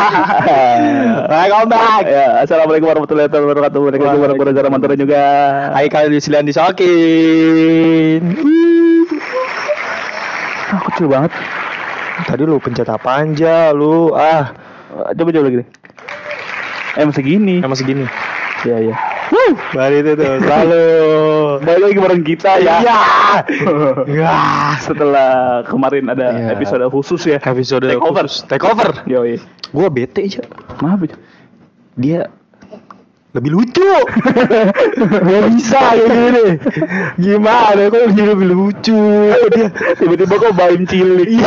Welcome back. Ya, assalamualaikum warahmatullahi wabarakatuh. Waalaikumsalam warahmatullahi wabarakatuh juga. Hai kalian disilian disokin. Ah, kecil banget. Tadi lu pencet apa aja lu? Ah, Coba coba lagi deh. Emang segini. emang segini. Iya, iya. Bari itu tuh selalu. Balik lagi bareng kita ya. Iya. Ya, setelah kemarin ada Iya. episode khusus ya. Episode Take over. khusus. Take Gua bete aja. Maaf ya. Dia lebih lucu. Gak bisa kayak gini. Gimana kok jadi lebih lucu? Dia Tiba-tiba kok baim cilik.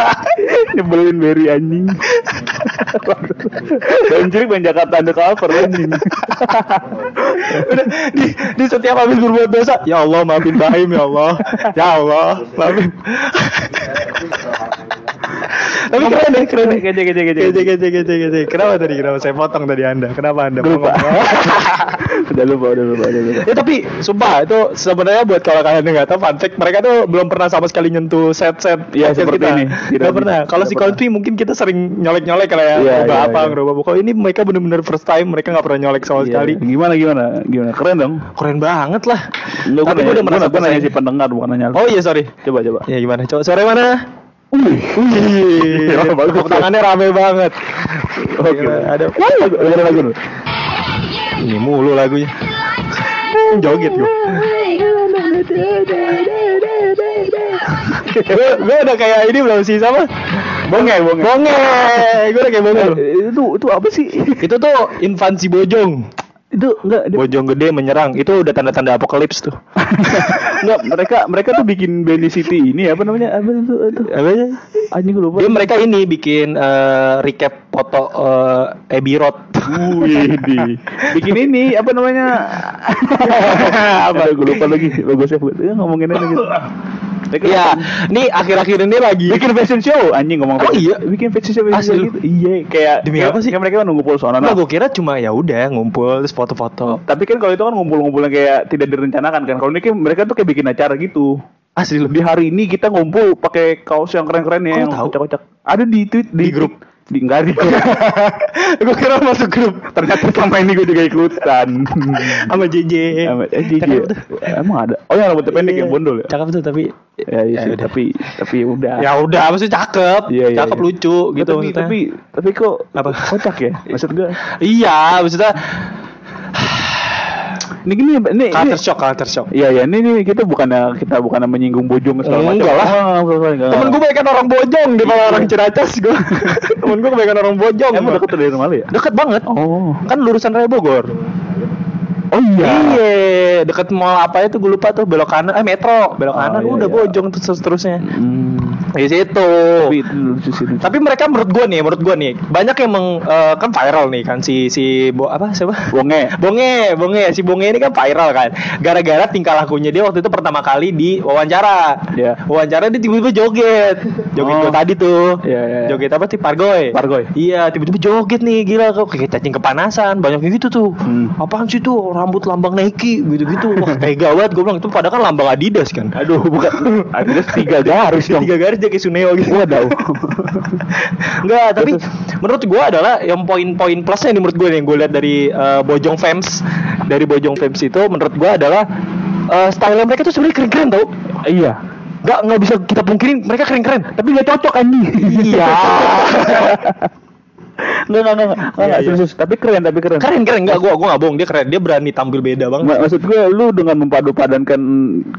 Nyebelin Berry anjing. baim cilik main Jakarta undercover anjing. Udah, di, di setiap habis berbuat dosa ya Allah maafin Bahim ya Allah ya Allah maafin tapi keren deh keren deh Kece kece kece. Kece, kece, kece, kece. Kenapa tadi? Kenapa saya potong tadi Anda? Kenapa Anda? Lupa. udah lupa, udah lupa, udah lupa. ya tapi sumpah itu sebenarnya buat kalau kalian nggak tahu fun fact mereka tuh belum pernah sama sekali nyentuh set set Iya, seperti ini. Tidak pernah kalau si Country mungkin kita sering nyolek nyolek kalau ya ngerubah iya, apa iya. ngerubah buku ini mereka bener-bener first time mereka nggak pernah nyolek sama Iya. sekali Gimana gimana? Gimana? Keren dong. keren banget lah Lu tapi gue udah merasa gue nanya si pendengar bukan nanya. oh iya sorry Coba coba. ya gimana coba sore mana Wih, Wih, tepuk tangannya rame banget. Oke. Ada lagu, lagu, lagu. dulu. ini mulu lagunya. Joget gue. gue udah kayak ini belum sih sama Bonge, bonge. bonge gue udah kayak bonge Eh, itu itu apa sih? itu tuh infansi bojong itu enggak dia- bojong gede menyerang itu udah tanda-tanda apokalips tuh enggak mereka mereka tuh bikin Benny City ini apa namanya? Apa itu? itu? apa aja Anjing lupa. dia mereka ini bikin eh, recap foto eh, Abbey Road Wih, di bikin ini apa namanya? apa? Gue lupa lagi. Logo saya ya, ngomongin aja gitu. Iya, nih akhir-akhir ini lagi bikin fashion show anjing ngomong Oh, fashion- iya? bikin fashion show, fashion Asli gitu. iya kayak Demi kayak- apa sih? kayak mereka kan nunggu pulsa Nah, gue kira cuma ya udah ngumpul terus foto-foto. tapi kan kalau itu kan ngumpul-ngumpulnya kayak tidak direncanakan kan kalau ini kan mereka tuh kayak bikin acara gitu Asli di hari ini kita ngumpul pakai kaos yang keren-keren ya yang tahu? kocak-kocak ada di tweet di, Di grup? Di enggak di gue kira masuk grup. Ternyata sama ini gue juga ikutan. Sama JJ. Sama- eh JJ emang ada? Oh yang rambutnya pendek yang bondol ya? Cakep tuh tapi ya, iya Ya sih, udah. tapi tapi udah. Ya udah maksudnya cakep, Iya, iya, cakep iya. lucu gitu tapi, tapi tapi kok Apa? kocak ya? Maksud gue iya maksudnya ini gini ini culture shock, culture shock. Iya ya, ini, ini kita bukannya kita bukannya menyinggung bojong segala macam. Enggak lah. Oh, enggak. Temen gue banyak orang bojong di malah orang Ciracas gue. Temen gue banyak orang bojong. Emang deket dari rumah lu ya? Deket banget. Oh. Kan lurusan Raya Bogor. Oh iya. Iya, deket mall apa itu gue lupa tuh belok kanan, eh metro, belok Oh, kanan iya, udah iya. bojong terus terusnya. Hmm. Di situ. Tapi. Tapi mereka menurut gue nih, menurut gue nih, banyak yang meng, eh, kan viral nih kan si si bo, apa siapa? Bonge. Bonge, Bonge, si Bonge ini kan viral kan. Gara-gara tingkah lakunya dia waktu itu pertama kali di wawancara. Iya. Wawancara dia tiba-tiba joget. Joget Oh. gua tadi tuh. Iya, iya, iya. Joget apa sih? Pargoy. Pargoy. Iya, tiba-tiba joget nih, gila kok kayak cacing kepanasan, banyak yang gitu tuh. Hmm. Apaan sih tuh rambut lambang Nike gitu-gitu. Wah, tega banget gue bilang itu padahal kan lambang Adidas kan. Aduh, bukan. Adidas tiga garis dong. Tiga garis dia kayak Suneo gitu. Waduh. Enggak, tapi menurut gua adalah yang poin-poin plusnya nih menurut gue yang gue lihat dari eh, Bojong Fans dari Bojong Fans itu menurut gua adalah eh, style mereka tuh sebenarnya keren-keren tau. iya. Nggak nggak bisa kita pungkirin mereka keren-keren. Tapi nggak cocok anjing. Iya. Enggak, enggak, enggak. Enggak, Iya, enggak, iya. serius. Tapi keren, tapi keren. keren keren nggak gua gua nggak bohong dia keren dia berani tampil beda banget. Mak- Maksud gue lu dengan mempadu padankan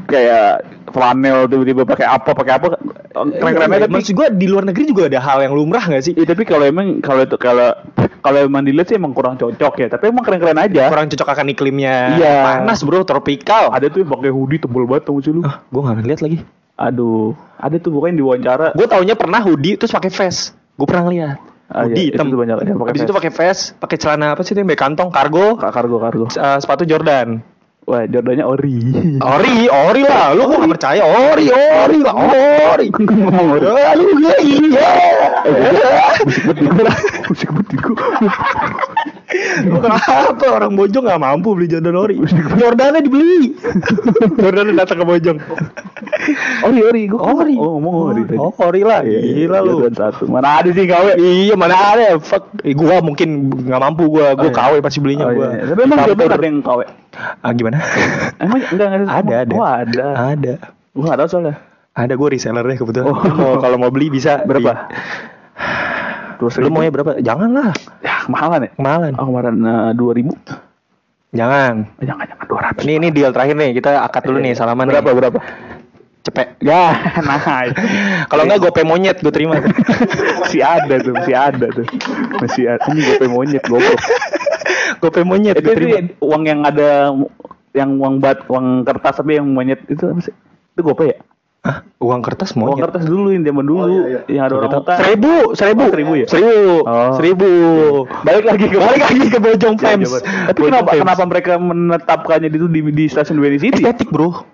kayak flanel tiba-tiba pakai apa pakai apa keren-keren Iya, aja tapi Maksud gua di luar negeri juga ada hal yang lumrah nggak sih? Iya tapi kalau emang kalau itu kalau kalau emang dilihat sih emang kurang cocok ya tapi emang keren-keren aja Kurang cocok akan iklimnya. Iya. Panas bro, tropikal. ada tuh pakai hoodie tebel banget tau lu Ah, gua nggak ngeliat lagi. aduh ada tuh pokoknya di wawancara Gue taunya pernah hoodie terus pakai vest. Gue pernah ngeliat. Ah, hoodie iya, hitam. itu banyak. Yang pakai Habis itu pakai vest, pakai celana apa sih itu yang kantong kargo, kargo kargo. Eh, sepatu Jordan. Wah Jordannya ori Ori, ori lah. Lu kok gak percaya? Ori, ori lah, ori. ngomong ori Ah, Lu gak iya. musik di gua musik gua Gua kenapa orang Bojong nggak mampu beli Jordan ori? Jordannya dibeli. Jordan datang ke Bojong. Ori ori gua Ori. Oh ngomong ori tadi. Oh, ori lah. Gila lu. Satu. Mana ada sih KW? Iya mana ada fuck eh, gua mungkin nggak mampu gua gua Oh, iya. KW pasti belinya Oh, gua iya. Tapi emang. Jordan ada yang KW? Ah gimana Emang enggak enggak ada ada Oh ada. ada Gua enggak tahu soalnya. ada gua resellernya kebetulan Oh. Mau- kalau mau beli bisa Berapa? Terus Di- lu maunya berapa jangan lah Ya, mahalan ya? kemahalan Oh, kemarin dua ribu. jangan Jangan jangan dua ratus. ini ini deal terakhir nih kita akad dulu nih salaman Berapa nih. berapa? cepet Ya, nah. kalau enggak gope monyet gue terima masih ada tuh, masih ada tuh. Masih ada. Ini gope monyet goblok. Gope monyet Itu sih uang yang ada yang uang bat, uang kertas tapi yang monyet itu apa sih? Itu gope ya? Hah? uang kertas Uang monyet kertas dulu yang zaman dulu yang ada orang hutan. seribu seribu Oh, seribu ya? seribu Oh. seribu balik lagi ke balik lagi ke bojong Ya, fans coba. Tapi kenapa kenapa mereka menetapkannya itu di, di stasiun Venice City? estetik bro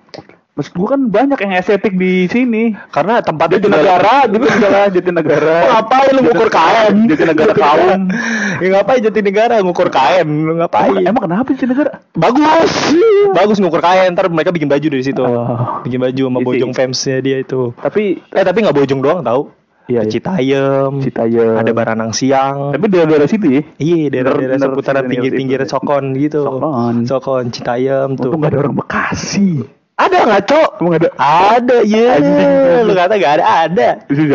Maksud gua kan banyak yang estetik di sini. karena tempatnya Jatinegara gitu segala Jatinegara. Oh, ngapain lu ngukur kain? Jatinegara kaum. ya ngapain Jatinegara ngukur kain? Lu ngapain? Emang, emang kenapa Jatinegara? bagus. bagus ngukur kain, ntar mereka bikin baju dari situ. Oh. Bikin baju sama Gitu. bojong famsnya dia itu. Tapi Eh tapi nggak bojong doang tahu. Iya, iya. Citayam. Citayam. Ada Baranang Siang. tapi daerah-daerah situ ya. Iya, daerah-daerah seputaran pinggir-pinggir. Sokon gitu. Sokon. Sokon, Citayam tuh. Untung gak ada orang Bekasi. Ada nggak cok? Emang ada? Ada, iya. Anjing. Lu kata nggak ada? Ada.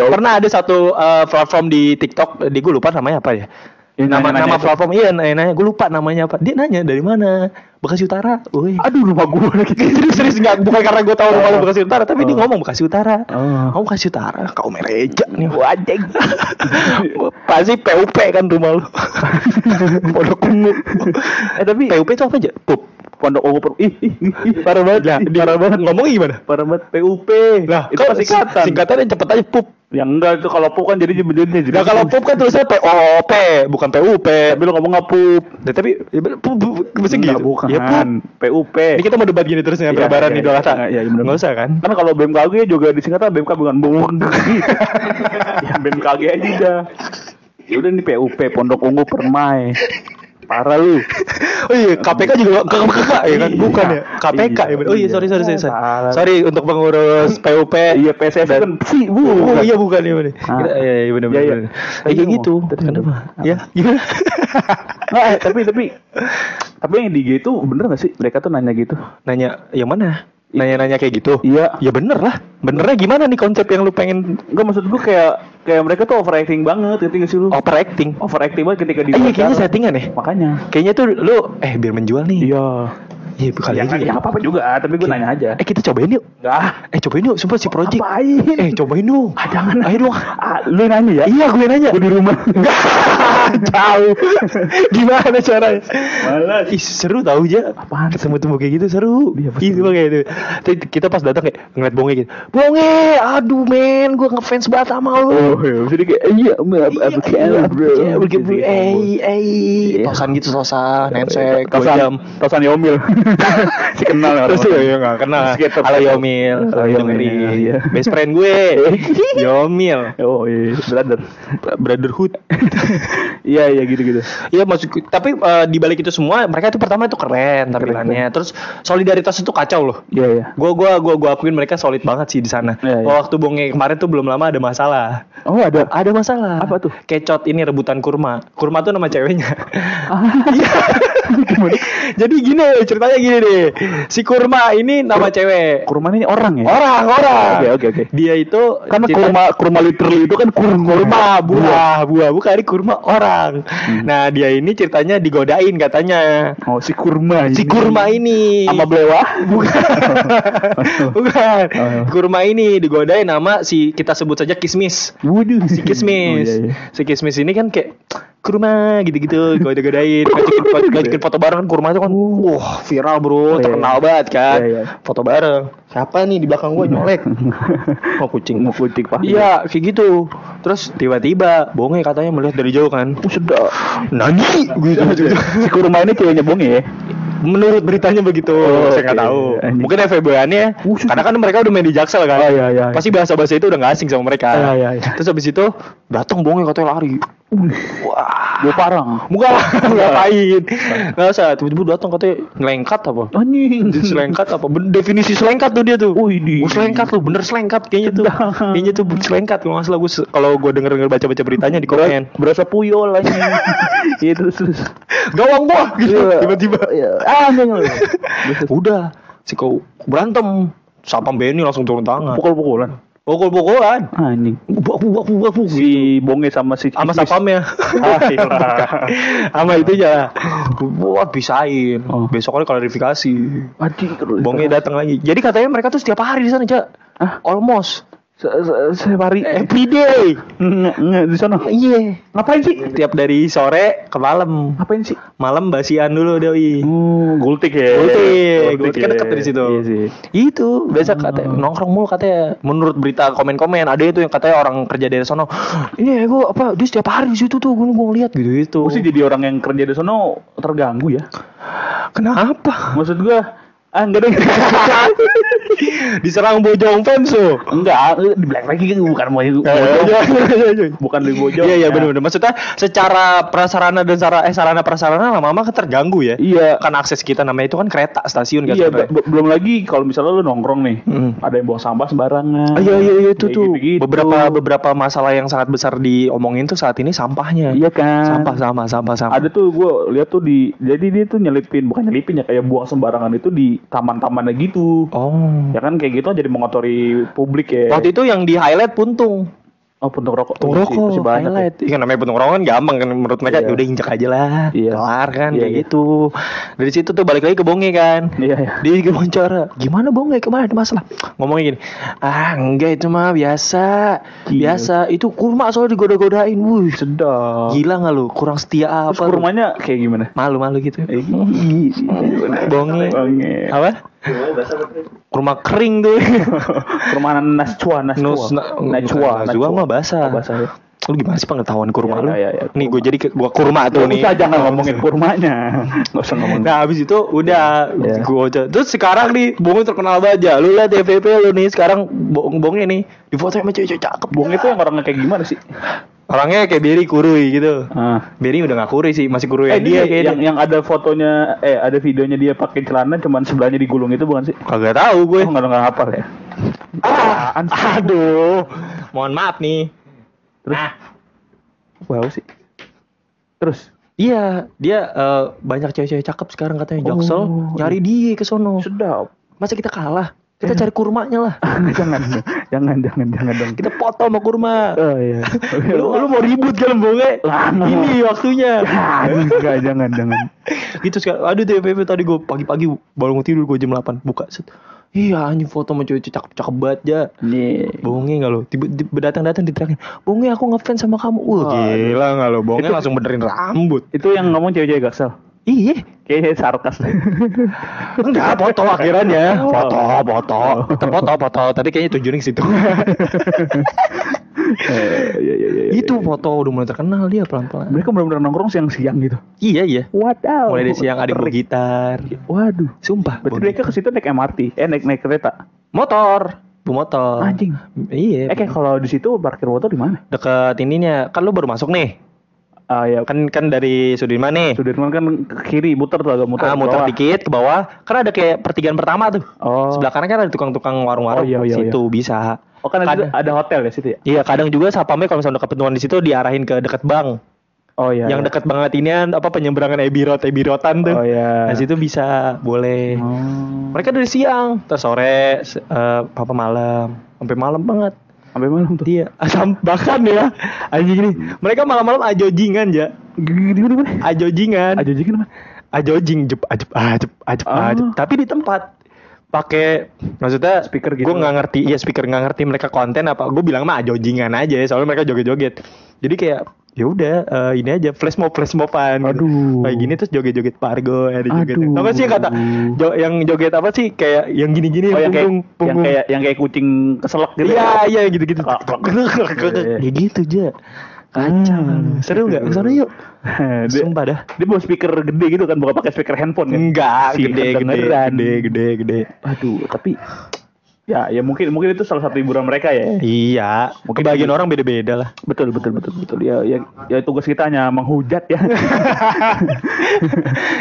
Pernah ada satu uh, platform di TikTok, di gue lupa namanya apa ya? Yang nama nanya-nanya nama platform iya nanya, nanya gue lupa namanya apa dia nanya dari mana Bekasi Utara woi Aduh rumah gua lagi. serius serius nggak bukan karena gue tahu rumah lu Bekasi Utara tapi dia Oh. ngomong Bekasi Utara Oh. kamu Bekasi Utara kau mereja nih wajeng pasti PUP kan rumah lu pondok ungu Eh tapi PUP itu apa aja pup pondok ungu per ih, ih, ih, ih, parah banget. Lah, di- parah banget. ngomongnya gimana Parah banget PUP. lah itu kau pas singkatan. singkatannya cepet aja pup Yang enggak itu kalau PUP kan jadi jadi jadi. Nah kalau pup kan tulisannya POP bukan PUP. tapi lu ngomong nggak PUP. Nah, tapi ya, bener, pup, pup, mesti gitu. bukan. Ya pup. PUP. Ini kita mau debat gini terus ya, lebaran Idul Adha. iya, iya, bener. Nggak usah kan? Kan kalau BMKG juga disingkatan BMK bukan bung. ya BMKG aja dah. Ya udah nih PUP Pondok Ungu Permai. Parah lu. Oh iya, KPK juga ke KPK ya kan? Iya. Bukan ya? KPK ya. bener. Oh iya, sorry sorry sorry. sorry. Sorry untuk pengurus PUP. Iya PSF kan sih bu. Oh iya bukan ya bener. Ah. Iya iya bener Iya, iya. Iya kayak ngomong. gitu. Kenapa? Ya, gimana? Nah, tapi tapi tapi yang di IG itu bener gak sih mereka tuh nanya gitu? Nanya yang mana? Nanya-nanya kayak gitu. Iya. Ya bener lah. Benernya gimana nih konsep yang lu pengen Enggak maksud gua kayak kayak mereka tuh overacting banget ngerti gak sih lu? overacting? Overacting banget ketika di Eh, iya kayaknya settingan ya. Makanya. Kayaknya tuh lu eh biar menjual nih. Iya. Iya, bukan Ya, lagi. ya, apa apa juga, tapi gue nanya aja. Eh kita cobain yuk. Enggak. Eh cobain yuk, sumpah si Project. Ngapain? Eh cobain dong. Ah, jangan. Ayo dong. Ah, lu nanya ya? Iya gue nanya. Gue di rumah. Enggak. Jauh. Gimana caranya? Malas. Ih seru tau aja. Apaan? Ketemu temu kayak gitu seru. Iya, Gitu seru. kayak. Terus kita pas datang kayak ngeliat bonge gitu. Bonge, aduh men, gue ngefans banget sama lu. Oh, iya. Jadi kayak, iya, apa kayak, bro. Iya, begitu, bro. Gitu, Eh, eh, Iya. tosan gitu tosan, nensek, dua Tosan, tosan Yomil. si kenal Terus ya, ya gak kenal. Halo Yomil, Halo Yomil, iya. Best friend gue, Yomil, Oh iya, brother. brotherhood. Iya iya gitu gitu. Iya maksud tapi eh, di balik itu semua mereka itu pertama itu keren tampilannya. Terus solidaritas itu kacau loh. Iya iya. Gua gua gua gua akuin mereka solid banget sih di sana. Iya, iya. Waktu bonge kemarin tuh belum lama ada masalah. Oh ada. Ada masalah. Apa tuh? Kecot ini rebutan kurma. Kurma tuh nama ceweknya. Ah. Iya. Jadi gini ceritanya gini deh. Si kurma ini nama cewek. Kurma ini orang ya? Orang, orang. Oke oke oke. Dia itu Karena cerita- kurma kurma literally itu kan kurma kurma buah buah bukan ini kurma orang Hmm. nah dia ini ceritanya digodain katanya Oh si kurma si kurma ini sama belewah? bukan bukan Oh. kurma ini digodain sama si kita sebut saja kismis Waduh. si kismis Oh, iya, iya. si kismis ini kan kayak kurma gitu-gitu goda-godain ngajakin, ngajakin foto bareng kan kurma itu kan wah viral bro Oh, iya, terkenal iya. banget kan Iya, iya. foto bareng siapa nih di belakang gua nyolek oh kucing Mau kucing pak? Iya, kayak gitu. Terus tiba-tiba bonge katanya melihat dari jauh kan. Oh sedap. Nani gitu. si kurma ini ceweknya bonge ya? Menurut beritanya begitu, Oh, saya nggak oke. tahu. Anjing. Mungkin Buset. karena kan mereka udah main di Jaksel kan. Oh, iya, iya, iya. Pasti bahasa-bahasa itu udah nggak asing sama mereka. Iya, iya, iya. Terus habis itu datang bongnya katanya lari. Wah, Gue parang. Muka ngapain? Nggak usah, tiba-tiba datang katanya ngelengkat apa? Anjing. selengkat apa? Definisi selengkat tuh dia tuh. Wih, di- Gua selengkat lu, bener selengkat kayaknya tuh. Kayaknya tuh selengkat kalau nggak salah gue kalau gue denger denger baca baca beritanya di komen. Berasa puyol anjing. Iya terus. Gawang gua gitu Iya. tiba-tiba. Iya. Ah. Udah, si kau berantem. Sapam Benny langsung turun tangan. Pukul-pukulan. Pukul-pukulan. Anjing. Buk Si bonge sama si sama sapamnya. Ah, iya. sama itunya. Wah, bisain. Oh. Besoknya klarifikasi. Anjing. Bongnya datang lagi. Jadi katanya mereka tuh setiap hari di sana, Cak. Hah? Almost. Se- se- Setiap hari. Every day. Nge, nge, di sana. Iya. Ngapain sih? Tiap dari sore ke malam. Ngapain sih? Malam basian dulu doi. Oh, gultik ya. Gultik, gultik kan dekat dari situ. Iya sih. Itu biasa katanya nongkrong mulu katanya. Menurut berita komen-komen ada itu yang katanya orang kerja dari sono. Ini ya gue apa dia setiap hari di situ tuh gue gue ngeliat gitu itu. Sih jadi orang yang kerja di sana terganggu ya. Kenapa? Maksud gua ah enggak deh. Diserang bojong fans tuh. enggak, di black lagi kan bukan mau bukan di bojong. Iya iya Ya. benar-benar. Maksudnya secara prasarana dan sarana eh sarana prasarana lama-lama kan terganggu ya. Iya. Kan akses kita namanya itu kan kereta stasiun kan Iya, belum lagi kalau misalnya lu nongkrong nih, Hmm. ada yang buang sampah sembarangan. Ah, iya iya iya itu tuh beberapa beberapa masalah yang sangat besar diomongin tuh saat ini sampahnya. Iya kan. Sampah sama sampah sama. Ada tuh gue lihat tuh di jadi dia tuh nyelipin bukan nyelipin ya kayak buang sembarangan itu di taman-tamannya gitu. Oh. Ya kan kayak gitu jadi mengotori publik ya. Waktu itu yang di highlight puntung. Oh puntung rokok. Puntung Iya sih, rokok pasti banyak. ya. highlight. Iya namanya puntung rokok kan gampang kan menurut mereka Iya. ya udah injek aja lah. Iya. Kelar kan Iya, kayak iya. gitu. Dari situ tuh balik lagi ke bonge kan. Iya iya. Dia juga wawancara, gimana bonge kemarin ada masalah? Ngomongnya gini, ah enggak itu mah biasa, Gila. biasa. Itu kurma soalnya digoda-godain, wuh Sedap. gila nggak lu? Kurang setia Terus apa? lu? kurmanya kayak gimana? Malu-malu gitu. Eh, Bonge. Bonge. Apa? Kurma kering tuh. Kurma nascua, nascua. Nus, na, Najwa, najwa mah basah. Oh, basah ya. Lu gimana sih pengetahuan kurma Iya, lu? iya, iya, Nih gue jadi ke- gua kurma tuh Nggak nih. usah jangan ngomongin kurmanya. Nggak usah ngomongin. Nah habis itu udah Iya. gua aja. Terus sekarang nih Bongnya terkenal banget ya. Lu lihat FVP lu nih sekarang bong bongnya nih di foto sama cewek cakep. Bong itu yang orangnya kayak gimana sih? Orangnya kayak Berry kurui gitu. Ah. Berry udah gak kurui sih, masih kurui Eh, dia dia kayak yang, yang ada fotonya, eh ada videonya dia pakai celana cuman sebelahnya digulung itu bukan sih? kagak tahu gue. Oh, nggak nggak hafal ya. Ah, aduh. Mohon maaf nih. Terus? Ah, Wow sih. Terus? iya, dia eh, banyak cewek-cewek cakep sekarang katanya Jaksel Oh, nyari dia ke sono. Sedap. Masa kita kalah? Kita cari kurmanya lah. jangan, jangan, jangan, jangan dong. Kita foto sama kurma. Oh iya. lu, lu mau ribut kan bonge? Lama. Ini waktunya. Enggak, jangan, jangan. gitu sekarang. Aduh TVP tadi gue pagi-pagi baru mau tidur gue jam 8 buka set. Iya anjing foto sama cewek cakep-cakep banget ya. Nih. Bonge gak lo? Tiba tiba datang-datang diterakin. Bonge aku ngefans sama kamu. Wah gila gak lo? Bonge Itu- langsung benerin rambut. Itu yang ngomong cewek-cewek gaksel. Iya. Kayaknya sarkas. Enggak foto akhirannya. Oh. Foto, foto. Tetep foto, foto. Tadi kayaknya tujuannya ke situ. Eh, Iya, iya, iya. Itu foto udah mulai terkenal dia pelan-pelan. Mereka benar-benar nongkrong siang-siang gitu. Iya iya. Wadaw. Mulai dari siang ada gitar. Waduh. Sumpah. Berarti mereka ke situ naik MRT, eh naik naik kereta. motor. Bu motor. Anjing. Iya. Eh kayak kalau di situ parkir motor di mana? deket ininya kan lu baru masuk nih Ah ya, kan kan dari Sudirman nih Sudirman kan ke kiri muter tuh agak muter. ah, muter bawah. dikit ke bawah kan ada kayak pertigaan pertama tuh Oh. sebelah kanan kan ada tukang-tukang warung-warung Oh, iya, iya, situ bisa Oh kan ada, Kadang- ada hotel ya situ ya? iya kadang juga sapamnya kalau misalnya udah kepenuhan di situ diarahin ke dekat bank Oh iya. yang iya. dekat banget ini apa penyeberangan Ebirot Ebirotan tuh Oh iya. nah situ bisa boleh Oh. mereka dari siang terus sore se- eh, apa malam sampai malam banget Sampai malam tuh. dia asam bahkan ya anjing ini mereka malam-malam ajojingan ya Gini gini gimana? ajojingan Aja jadi gimana? ajojing jep ajep ajep ajep Ah. ajep tapi di tempat pakai maksudnya Speaker gitu. gue nggak ngerti iya speaker nggak ngerti mereka konten apa gue bilang mah ajojingan aja ya soalnya mereka joget-joget jadi kayak ya udah eh, ini aja flash mob flash moban gitu. Aduh. kayak gini terus joget-joget pargo ya joget Aduh. apa sih yang kata jo- yang joget apa sih kayak yang gini-gini Oh yang kayak punggung yang punggung kayak yang kayak kucing keselak gitu. Iya iya gitu-gitu. Iya, iya. Ya gitu aja. Kacau. Hmm. Seru nggak? Ke sana yuk. dia, Sumpah dah. dia bawa speaker gede gitu kan, bukan pakai speaker handphone kan? Enggak, Si gede, gede, gede, gede, gede. Aduh, tapi ya ya mungkin mungkin itu salah satu hiburan mereka ya. Iya, Mungkin kebagian itu- orang beda-beda lah. Betul betul betul betul. Ya ya ya tugas kita hanya menghujat ya.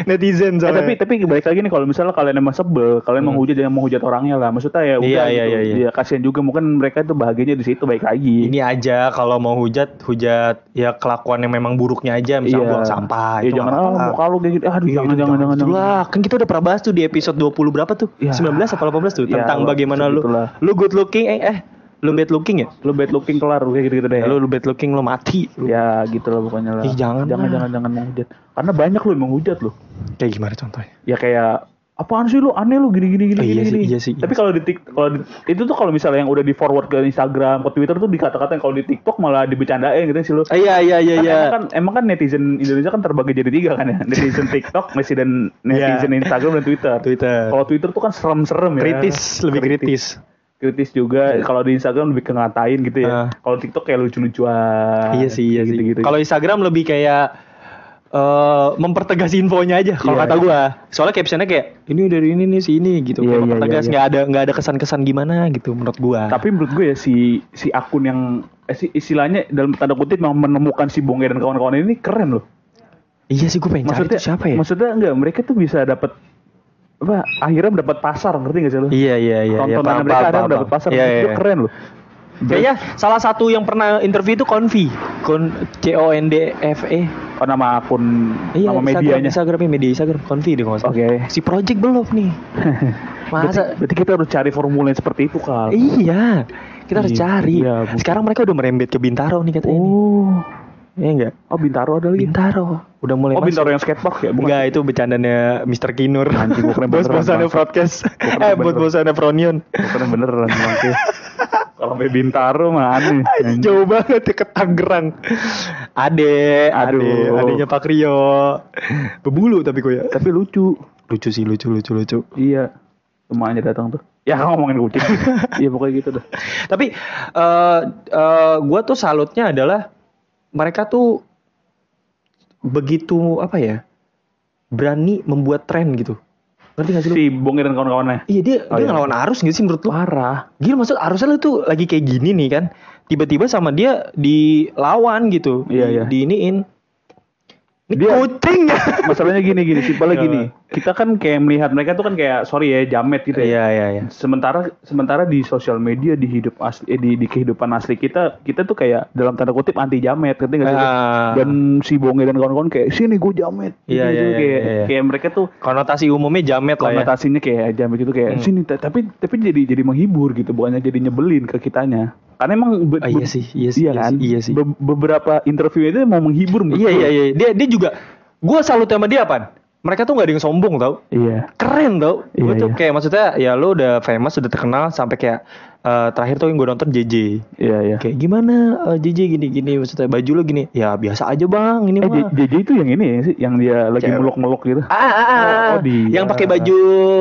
Netizen Eh, tapi tapi balik lagi nih kalau misalnya kalian emang sebel, kalian menghujat jangan menghujat orangnya lah. Maksudnya ya udah Hmm. Iya, gitu. iya, iya, iya. Ya kasihan juga mungkin mereka tuh bahagianya di situ baik lagi. ini aja kalau mau hujat, hujat ya kelakuan yang memang buruknya aja, misalnya buang sampah. Iya itu jangan nggak ah apa-apa. muka lu kayak gitu. Aduh Iya, jangan itu jangan jangan jangan. Lah, kan kita udah pernah bahas tuh di episode 20 berapa tuh? Ya. 19 apa 18 tuh Ya, tentang bagaimana lu lu good looking eh eh lu bad looking ya? Lu bad looking kelar kayak gitu-gitu deh. Lu, lu bad looking lu mati. Lu. Ya gitu lah pokoknya lah. Ih, jangan jangan lah. jangan jangan menghujat. Karena banyak lu yang menghujat lu. Kayak gimana contohnya? Ya kayak apaan sih lu aneh lu gini gini gini Oh, iya gini, sih, gini. iya sih, Tapi iya kalau di Tik- kalau itu tuh kalau misalnya yang udah di forward ke Instagram, ke Twitter tuh dikata-katain kalau di TikTok malah dibecandain gitu sih lu. Ah, iya iya iya Kan iya. Emang kan emang kan netizen Indonesia kan terbagi jadi tiga kan ya. Netizen TikTok, netizen netizen Iya. Instagram dan Twitter. Twitter. Kalau Twitter tuh kan serem-serem ya. kritis, lebih kritis. Kritis juga. Kalau di Instagram lebih ke ngatain gitu ya. Ah. Kalau TikTok kayak lucu-lucuan. iya sih, iya sih. gitu-gitu. Kalau Instagram lebih kayak eh mempertegas infonya aja kalau Iya. kata gua. Soalnya captionnya kayak ini dari ini nih si ini gitu. Iya, Kayak iya, mempertegas iya, iya. nggak ada nggak ada kesan-kesan gimana gitu menurut gua. Tapi menurut gue ya si si akun yang eh, si, istilahnya dalam tanda kutip memang menemukan si Bonge dan kawan-kawan ini keren loh. iya sih gua pengen cari Maksudnya tuh siapa ya? Maksudnya enggak mereka tuh bisa dapat apa akhirnya dapat pasar ngerti gak sih lo? Iya iya iya. iya, Tontonan mereka ada paham, dapat paham. pasar. Iya, Itu iya. keren loh. Kayaknya salah satu yang pernah interview itu Convi, Con C O N D F E. Oh, nama akun Iya, nama Instagram, medianya. Instagramnya media Instagram Convi deh nggak. Oke. Si Project belum nih. Berarti, Masa? berarti kita harus cari formula yang seperti itu kal. Iya, kita harus Iya, cari. iya. Sekarang mereka udah merembet ke Bintaro nih katanya. Oh, Iya enggak? oh Bintaro ada lagi. Bintaro. Udah mulai Oh masuk. Bintaro yang skatepark ya? Bukan. Enggak, itu bercandanya Mr. Kinur. Anjing, gua kira beneran, Bos-bosannya broadcast. eh, bos-bosannya Fronion. Bukan beneran bangke. Kalau sampai Bintaro mah aneh. Jauh banget ya ke Tangerang. Ade, ade, Aduh. adenya Pak Rio. Bebulu tapi kok ya. Tapi lucu. Lucu sih, lucu, lucu, lucu. Iya. Semuanya datang tuh. Ya ngomongin kucing. Iya pokoknya gitu dah. Tapi eh eh, gua tuh salutnya adalah mereka tuh begitu apa ya? Berani membuat tren gitu. Ngerti gak sih lu? Si Bonge dan kawan-kawannya. Iya dia Oh, dia iya. ngelawan arus gak sih menurut lu? Parah. Gila maksud arusnya lu tuh lagi kayak gini nih kan. Tiba-tiba sama dia dilawan gitu. Iya, Di- iya. Diiniin. Ini Dia- kucing ya. Masalahnya gini gini, simpelnya gini. Kita kan kayak melihat mereka tuh kan kayak sorry ya jamet gitu ya. Iya iya iya. Sementara sementara di sosial media di hidup asli eh, di, di kehidupan asli kita kita tuh kayak dalam tanda kutip anti jamet ngerti nggak sih? Ah. Dan si Bonge dan kawan-kawan kayak sini gue jamet. Iya, Gitu, iya, gitu. iya, kayak iya, iya. kayak mereka tuh Konotasi umumnya jamet lah ya. konotasinya kayak jamet gitu kayak Hmm. sini ta- tapi tapi jadi jadi menghibur gitu bukannya jadi nyebelin ke kitanya. Karena emang be- Ah, iya sih, iya sih, iya kan? sih, iya sih. Be- beberapa interview itu mau menghibur Iya gue. iya iya. Dia dia juga gua salut sama dia apa? Mereka tuh gak ada yang sombong tau Iya. Keren tau Gue Iya, tuh iya. kayak maksudnya Ya lu udah famous Udah terkenal Sampai kayak eh, Terakhir tuh yang gue nonton JJ Iya iya. Kayak gimana eh, JJ gini-gini Maksudnya baju lu gini Ya biasa aja bang Ini Eh mah JJ itu yang ini ya sih, yang dia lagi meluk-meluk gitu. Ah, ah, ah, ah. Oh, dia. Yang pakai baju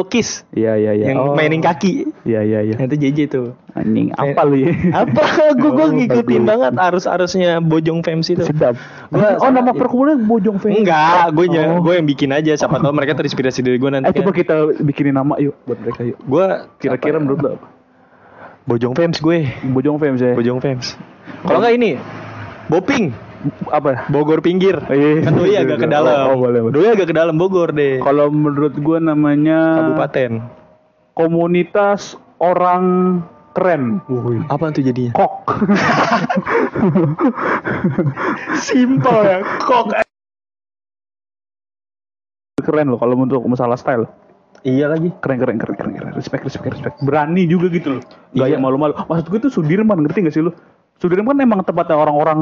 kiss Iya iya iya. Yang Oh. mainin kaki Iya iya iya. Itu JJ tuh Anjing apa lu ya? Apa Gue gue Oh, ngikutin bagus. banget Arus-arusnya Bojong Fans itu Sedap. Gua oh nama perkumpulan Bojong Fans. Enggak Gue Oh. gue yang bikin aja Siapa tahu mereka terinspirasi dari gue nanti Eh coba kan. kita bikinin nama yuk buat mereka yuk. Gue Kira-kira menurut lo apa? Bojong Fans gue Bojong Fans ya. Bojong Fans Kalau nggak ini Boping apa? Bogor pinggir Iya. Kan doi agak ke dalam Oh, oh, boleh, boleh. Doi agak ke dalam Bogor deh Kalau menurut gua namanya Kabupaten komunitas orang keren. Apa tuh jadinya? Kok. Simpel ya Kok keren loh kalau untuk masalah style. Iya lagi Keren keren keren keren keren. Respect respect respect. Berani juga gitu loh. Gaya Iya. malu-malu. Maksud gue tuh Sudirman ngerti gak sih lu? Sudirman kan emang tempatnya orang-orang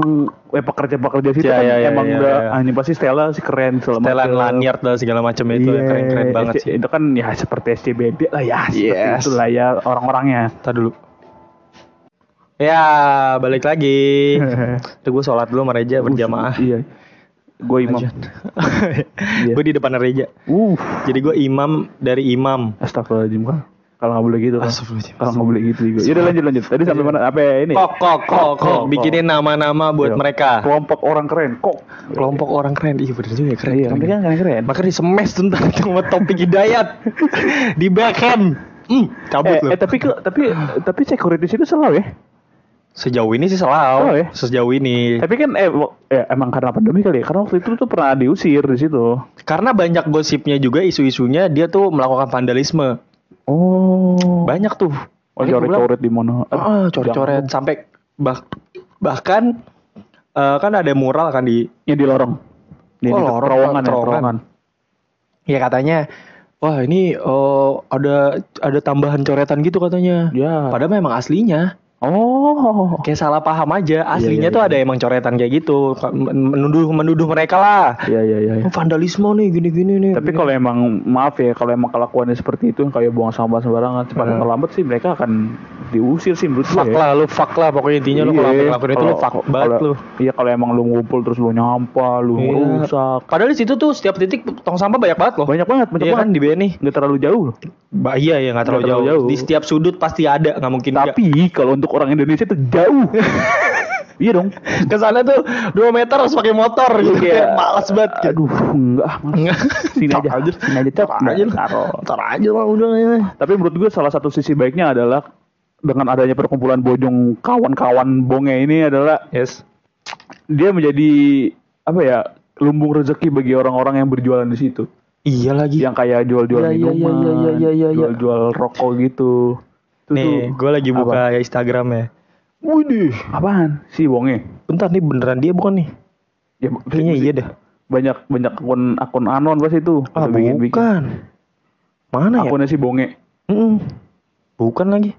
eh pekerja-pekerja situ Iya, kan iya, iya, emang iya, udah iya. ah, ini pasti Stella sih keren segala Setelan macem. lanyard dan segala macam itu Iya, Keren-keren banget SC sih Itu kan ya seperti SCBD lah ya, seperti Yes. itulah ya orang-orangnya. Tadi dulu Ya balik lagi Tuh gue sholat dulu sama Reja berjamaah Iya. Gue imam. Iya. Gue di depan Reja Uh, Jadi gue imam dari imam astagfirullahaladzim kan. Kalau nggak boleh gitu kan. Kalau nggak boleh gitu juga. Yaudah lanjut lanjut. Tadi sampai mana? Apa ya, ini? Kok, kok, kok, kok. Bikinin nama-nama buat Iya. mereka. Kelompok orang keren. Kok. Kelompok orang keren. Iya bener juga ya, keren. Iya, keren. mereka kan keren. Makanya di semes tentang sama topik hidayat di backhand. Hmm, cabut Eh, loh. eh, tapi tapi tapi securities itu selalu ya. Sejauh ini sih Oh, selalu. ya? Sejauh ini. Tapi kan eh, eh emang karena pandemi kali ya. Karena waktu itu tuh pernah diusir di situ. Karena banyak gosipnya juga isu-isunya dia tuh melakukan vandalisme. Oh. Banyak tuh. Oh, coret-coret di mana? Ah, coret-coret sampai bah- bahkan eh, kan ada mural kan di Yang di lorong. Di Oh, di lorong, terowongan ya, terowongan. terowongan. ya katanya wah ini eh, ada ada tambahan coretan gitu katanya. Ya. Padahal memang aslinya Oh. kayak salah paham aja. Aslinya iya, tuh iya. ada emang coretan kayak gitu. Menuduh menuduh mereka lah. Iya iya iya. Oh, vandalisme nih gini-gini nih. Tapi kalau emang maaf ya, kalau emang kelakuannya seperti itu kayak buang sampah sembarangan, cepat Hmm. atau lambat sih mereka akan diusir sih menurut gue fuck ya. lah lu fuck lah pokoknya intinya lu Iya, kalau ngelakuin itu lu fuck banget lu. Iya kalau emang lu ngumpul terus lu nyampah, lu Iya. rusak. Padahal di situ tuh setiap titik tong sampah banyak banget loh. Banyak banget, banyak Iya banget. kan di BNI. Nggak terlalu jauh loh. Ba iya ya nggak terlalu, terlalu jauh. jauh. Di setiap sudut pasti ada, nggak mungkin. Tapi kalau untuk orang Indonesia itu jauh. iya dong. ke sana tuh 2 meter harus pakai motor gitu kayak malas banget gitu. Aduh, enggak. Enggak. Sini Tar aja. Sini aja. Tar aja. Taruh. Aja lah udah ya. Tapi menurut gue salah satu sisi baiknya adalah dengan adanya perkumpulan bojong kawan-kawan bonge ini adalah Yes. dia menjadi apa ya lumbung rezeki bagi orang-orang yang berjualan di situ. Iya lagi. Yang kayak jual-jual Iya, iya, iya, minuman, iya, iya, iya, iya. jual-jual rokok gitu. Itu Nih, tuh- gue lagi Apa? buka Instagram ya. Widih. apaan? Si bonge. Bentar nih beneran dia bukan nih? Ya, Kayaknya iya dah. Banyak banyak akun akun anon pas itu. Ah, bukan. Mana ya? Akunnya si bonge. Mm-mm. Bukan lagi.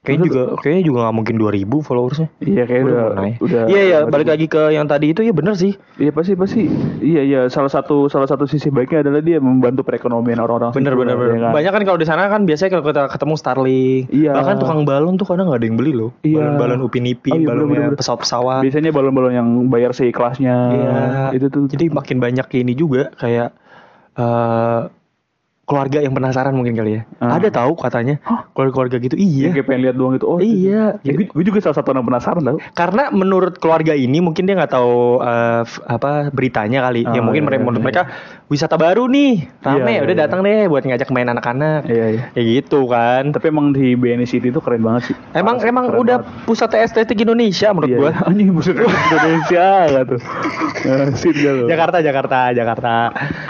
Kayaknya juga kayaknya juga nggak mungkin 2000 followersnya. Iya kayak udah udah. Iya iya balik lagi ke yang tadi itu ya bener sih. Iya pasti pasti. Iya iya salah satu salah satu sisi baiknya adalah dia membantu perekonomian orang-orang. Bener situ, bener ya bener. kan? Banyak kan kalau di sana kan biasanya kalau kita ketemu Starling, Iya. bahkan tukang balon tuh kadang nggak ada yang beli loh. Iya. Balon-balon upin ipin, Oh, iya, balon bener-bener. pesawat-pesawat. Biasanya balon-balon yang bayar seikhlasnya. Iya. Itu tuh. Jadi makin banyak ini juga kayak eh keluarga yang penasaran mungkin kali ya. Ah. Ada tahu katanya keluarga-keluarga gitu. Iya. kayak pengen lihat doang gitu. Oh Iya. Ya, gue, gue juga salah satu orang penasaran tau. Karena menurut keluarga ini mungkin dia nggak tahu eh, f- apa beritanya kali. ya Oh, mungkin iya, mereka iya, menurut iya. mereka wisata baru nih, rame Iya, udah iya. datang deh buat ngajak main anak-anak. Iya iya. Kayak gitu kan. Tapi emang di BNI City itu keren banget sih. Emang Parah emang udah banget. pusat estetik Indonesia menurut Iya, gua. iya. Anjing buset Indonesia tuh. Sip gak tuh. Jakarta, Jakarta, Jakarta.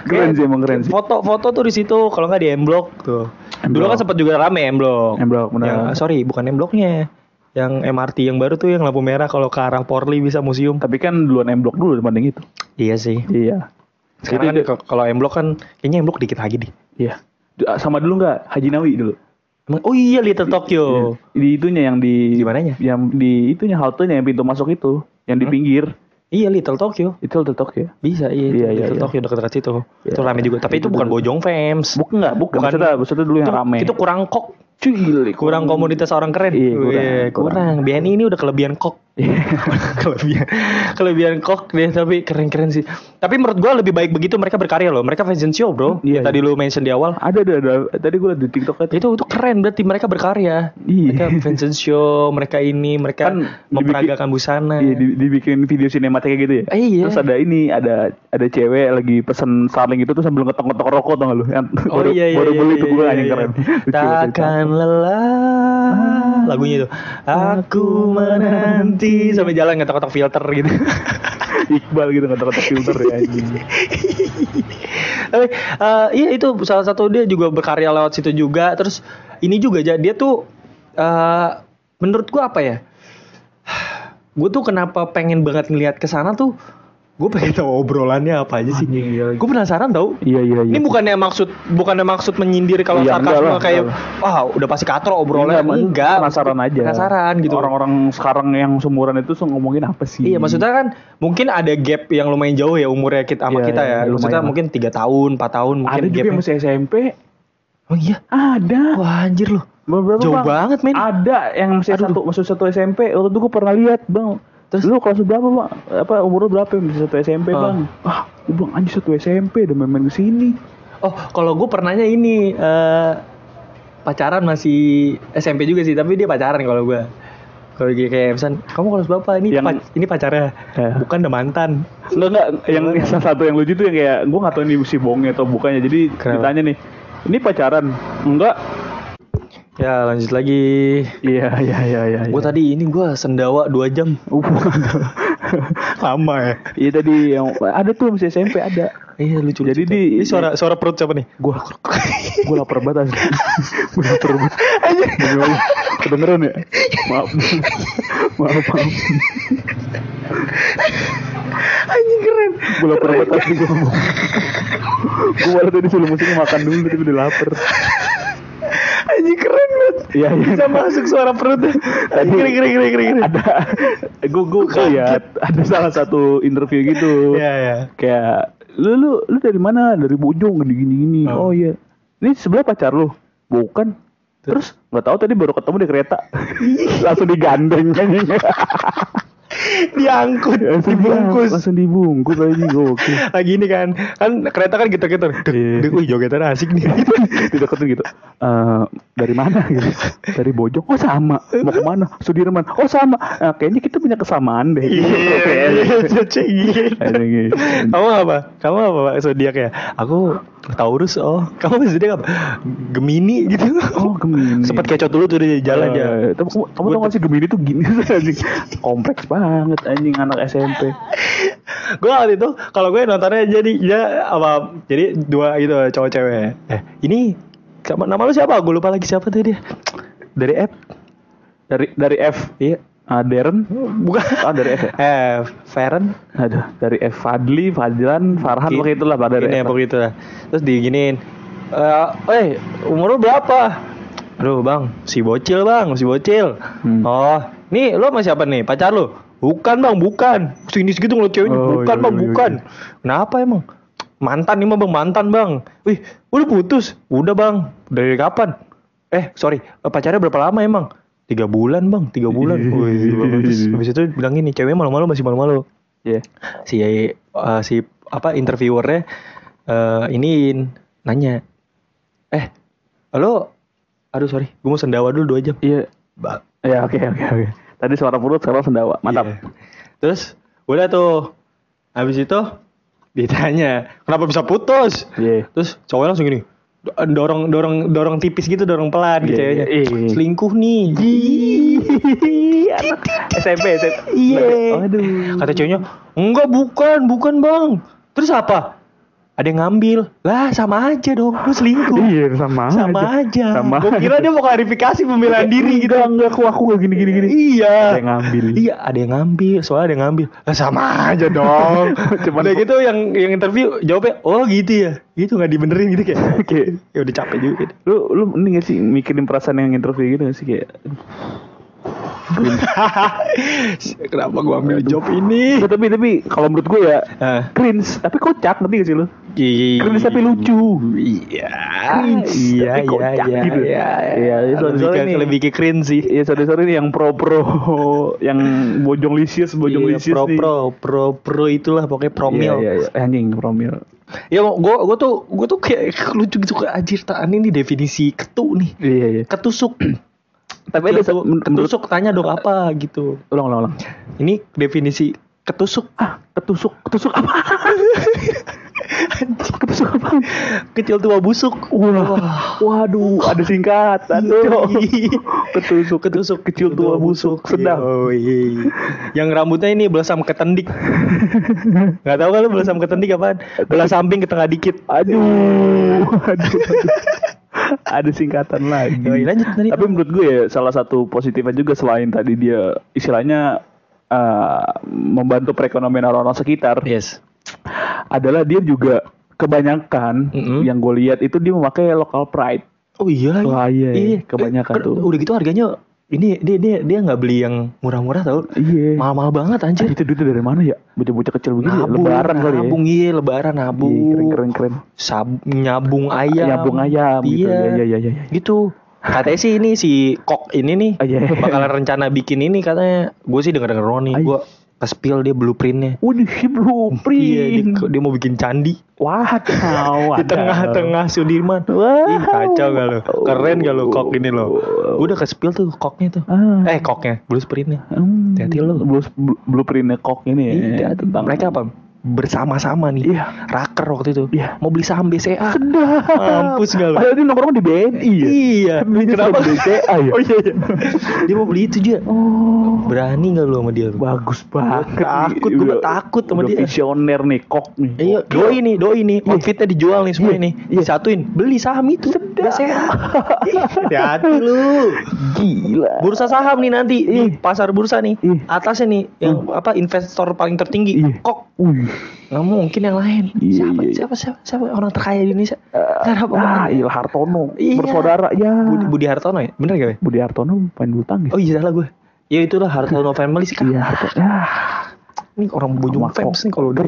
Keren sih emang keren sih. Foto-foto tuh di situ, kalau nggak di M Block tuh. M Dulu kan sempat juga rame M Block. M Block, benar. Yang- sorry, bukan M Blocknya. Yang MRT yang baru tuh yang lampu merah kalau ke arah Porli bisa museum. Tapi kan duluan M Block dulu dibanding itu. Iya sih. Iya. Sekarang Jadi kan kalau M Block kan kayaknya M Block dikit lagi deh. Iya. D- Sama dulu nggak Haji Nawi dulu. Oh iya Little Tokyo. Iya. Di itunya yang di Di mananya? Yang di itunya haltenya yang pintu masuk itu, yang di Hmm? pinggir. Iya Little Tokyo. Itu Little Tokyo. Bisa iya, Iya, itu iya, Little iya. Tokyo dekat-dekat situ. Iya. Itu rame juga. Tapi itu Itu bukan dulu. Bojong Fans. Bukan nggak, bukan. Bukan. Maksudnya, maksudnya dulu yang itu, rame. itu kurang kok. Cuy, Kurang komunitas orang keren. Iya, kurang, Wih, kurang. BNI ini udah kelebihan kok. kelebihan kelebihan kok deh tapi keren-keren sih. Tapi menurut gua lebih baik begitu mereka berkarya loh. Mereka fashion show, Bro. Iya, Yang tadi lu mention di awal. Ada, ada, ada. Tadi gue liat di TikTok kan. Itu itu keren berarti mereka berkarya. Iya. Mereka fashion show, mereka ini, mereka Kan memperagakan busana. Iya, di- dibikin video sinematik gitu ya. Eh, iya. Terus ada ini, ada ada cewek lagi pesen Starling itu tuh sambil ngetok-ngetok rokok tau gak lu? Yang Oh baru, iya iya baru iya, beli iya, tuh gue iya, iya. keren. Takkan lelah lagunya itu. Aku menanti sampai jalan ngetok-ngetok filter gitu. Iqbal gitu ngetok-ngetok filter ya. Tapi eh, iya itu salah satu dia juga berkarya lewat situ juga. Terus ini juga Ja, dia tuh eh menurut gua apa ya? Gue tuh kenapa pengen banget ngeliat ke sana tuh gue pengen tahu obrolannya apa aja sih. Iya lagi. Gue penasaran tau. Iya iya iya. Ini bukannya maksud bukannya maksud menyindir kalau Iya, enggak sarkasme kayak wah udah pasti katro obrolannya Enggak, enggak, penasaran aja. Penasaran gitu. Orang-orang sekarang yang seumuran itu ngomongin apa sih? Iya maksudnya kan mungkin ada gap yang lumayan jauh ya umurnya kita sama Iya, kita iya, ya. lumayan Maksudnya lah. mungkin tiga tahun, 4 tahun mungkin ada juga yang masih SMP. Oh iya. Ada. Wah anjir loh. Berapa, Jauh Bang? banget, men. Ada yang masih Aduh. satu masuk satu SMP. Waktu itu gue pernah lihat, Bang. Terus? lu kelas berapa, Bang? Apa umur lu berapa yang masih satu SMP, Ah. Bang? Ah, gue bilang anjir satu SMP udah main-main ke sini. Oh kalau gue pernahnya ini eh pacaran masih SMP juga sih, tapi dia pacaran kalau gue. Kalau kayak kayak misalnya, kamu kelas berapa? Ini Yang- pac- ini pacarnya, Ya. bukan udah mantan. Enggak enggak yang yang salah satu yang lucu tuh yang kayak gue nggak tahu ini si bohongnya atau bukannya. Jadi Kenapa? ditanya nih, ini pacaran? Enggak. Ya lanjut lagi. Iya iya iya iya. Gue tadi ini gue sendawa 2 jam. Uh, Lama ya. Iya tadi yang ada tuh masih SMP ada. Iya lucu. Jadi lucu. di- ini suara suara perut siapa nih? Gua gua lapar banget asli. Gua lapar banget. Kedengeran ya? Maaf. maaf maaf. Anjing keren. Gua lapar banget asli gua ngomong. Gua malah tadi suruh musiknya makan dulu tapi udah lapar. Anjing keren banget. Iya iya. Bisa masuk suara perutnya. Tadi Keren keren keren keren. ada gua gua lihat ada salah satu interview gitu. Iya iya. Kayak lu lu lu dari mana? Dari Bojong gini gini gini. Oh. Oh, iya. Ini sebelah pacar lu? Bukan. Terus nggak tahu tadi baru ketemu di kereta. Langsung digandeng. Diangkut, Langsung dibungkus. Langsung dibungkus aja gokil. Lagi ini kan, kan kereta kan gitu-gitu. Dek, Iya. dek, wih jogetan asik nih. Dideketin gitu. Eh dari mana gitu? Dari Bojong. Oh sama. Mau ke mana? Sudirman. Oh sama. Nah, kayaknya kita punya kesamaan deh. Iya, gitu. Kamu apa? Kamu apa Pak zodiak ya? Aku Taurus. Oh, kamu zodiak apa? Gemini gitu. Oh Gemini. Sempat kecot dulu tuh di jalan ya. Eh, kamu, kamu tau gak sih Gemini tuh gini. Kompleks banget anjing anak SMP. gue waktu itu kalau gue nontonnya jadi ya apa jadi dua itu cowok cewek eh ini nama lu siapa gue lupa lagi siapa tuh dia dari F Dari dari F. iya Ah, Darren. bukan Ah dari F ya? F Feren Aduh, dari F Fadli, Fadlan, Farhan pokoknya itulah pada dari F. pokoknya itu lah terus diginiin eh eh umur lu berapa Aduh bang, si bocil bang, si bocil. Hmm. Oh, nih lo sama siapa nih? Pacar lu? Bukan bang, bukan. Sini segitu ngeliat ceweknya. Oh, bukan iya, bang, iya, bukan. Kenapa emang? Mantan nih mah bang, mantan bang. Wih, udah putus? Udah bang. Dari kapan? Eh, sorry. eh, Pacarnya berapa lama emang? Tiga bulan bang, tiga bulan. Wih, terus habis itu bilang gini, ceweknya malu-malu masih malu-malu. Iya. Si eh, si apa interviewernya eh iniin nanya, eh, halo, aduh sorry, gue mau sendawa dulu dua jam. Iya. Ba- Ya oke oke oke. Tadi suara perut sekarang sendawa. Mantap. Iya. Terus udah tuh. Habis itu ditanya, "Kenapa bisa putus?" Iya. Terus cowoknya langsung gini, do- dorong dorong dorong tipis gitu, dorong pelan Iya, gitu ceweknya. iya, iya. Selingkuh nih. SMP SMP. Iya. Aduh. Kata ceweknya, "Enggak, bukan, bukan, Bang." Terus apa? Ada yang ngambil. Lah, sama aja dong. Lu selingkuh. Iya sama aja. Sama aja. Sama. Gue kira dia mau klarifikasi pembelaan diri gitu. Enggak aku aku enggak gini gini gini. Iya. Ada yang ngambil. Iya, ada yang ngambil. Soalnya ada yang ngambil. Lah sama aja dong. Cuman- Udah gitu yang yang interview jawabnya, "Oh gitu ya." Gitu nggak dibenerin gitu kayak. Oke. ya udah capek juga. Lu lu ini gak sih mikirin perasaan yang interview gitu gak sih kayak Kenapa gua ambil job ini? Nggak, tapi tapi kalau menurut gue ya Ah. cringe tapi kocak ngerti gak sih lu? Iya. Cringe tapi lucu. Iya. Cringe, Iya, tapi iya, kocak iya, gitu. iya. Iya, Lebih soalnya ke, nih. lebih ke cringe sih. Iya sorry sorry nih yang pro pro yang bojong lisius bojong Iya, lisius pro nih. pro pro pro itulah pokoknya promil. Iya, iya, iya. Anjing promil. Ya gua gua tuh gua tuh kayak lucu gitu kayak anjir taan ini definisi ketu nih. Iya iya. Ketusuk. Tapi ada menurut ketusuk tanya dong apa gitu. ulang ulang ulang. Ini definisi ketusuk. Ah, ketusuk ketusuk apa? ketusuk apa? Kecil tua busuk. Wah, waduh, ada singkatan Cok. Ketusuk, ketusuk kecil tua busuk, sedap. Yoi. Yang rambutnya ini belasam ketendik. Gak tahu lu belasam ketendik apaan? Belas samping ke tengah dikit. Aduh, aduh, aduh. ada singkatan lagi. Yoi, lanjut tadi. Tapi menurut gue ya salah satu positifnya juga selain tadi dia istilahnya eh, membantu perekonomian orang-orang sekitar Yes. adalah dia juga kebanyakan Mm-mm. yang gue lihat itu dia memakai local pride. Oh iya. Wah, iya, iya. Kebanyakan Eh, tuh. Udah gitu harganya ini dia dia dia nggak beli yang murah-murah tau. Iya. Mahal-mahal banget anjir. Itu duitnya dari mana ya? Bocah-bocah kecil begini ya? Nabung, Lebaran kali ya? nabung iya lebaran nabung. Iya, keren keren keren. Sab, nyabung ayam. Nyabung ayam gitu. Iya. Iya, iya, iya, iya. Gitu. Katanya sih ini si kok ini nih Ah, iya. bakalan rencana bikin ini katanya. Gue sih denger denger nih. Ay. Gue ke-spill dia blueprintnya. Waduh, si blueprint. Iya, dia, dia mau bikin candi Waduh, di tengah-tengah Sudirman. Wah. Ih, kacau gak lo? Keren gak lo kok ini lo? Udah ke-spill tuh koknya tuh. Ah. Eh, koknya, blueprintnya. Hmm, Hati-hati. Blue, blueprintnya kok ini ya. Iya, tentang mereka apa? Bersama-sama nih. Iya. Raker waktu itu. Iya. Mau beli saham BCA. Sedap. Mampus gak lo? Padahal dia nongkrong di BNI ya. Iya. Belinya Kenapa? BCA ya. Oh iya, iya. Dia mau beli itu juga. Oh. Berani gak lu sama dia? Bagus banget. takut, nih. gua Udah- takut sama dia. Visioner nih, kok nih. Iya, doi nih, doi nih, outfitnya dijual nih semua Iya, ini. iya. Disatuin, beli saham itu. BCA. Hati-hati lu. Gila. Bursa saham nih nanti di pasar bursa nih. Iya. Atasnya nih yang apa investor paling tertinggi. Iya. Kok. Nggak mungkin yang lain. Iya, siapa, iya, iya. siapa siapa siapa orang terkaya di Indonesia? Kenapa? Ah, Il Hartono. Iya. Bersaudara ya. Budi, Budi Hartono ya? Bener gak ya? Budi Hartono main bulu tangkis. Oh iya salah gue. Ya itulah Hartono family sih kan. Iya, Hartono. Ya. Ini orang Sama fans nih kalau udah.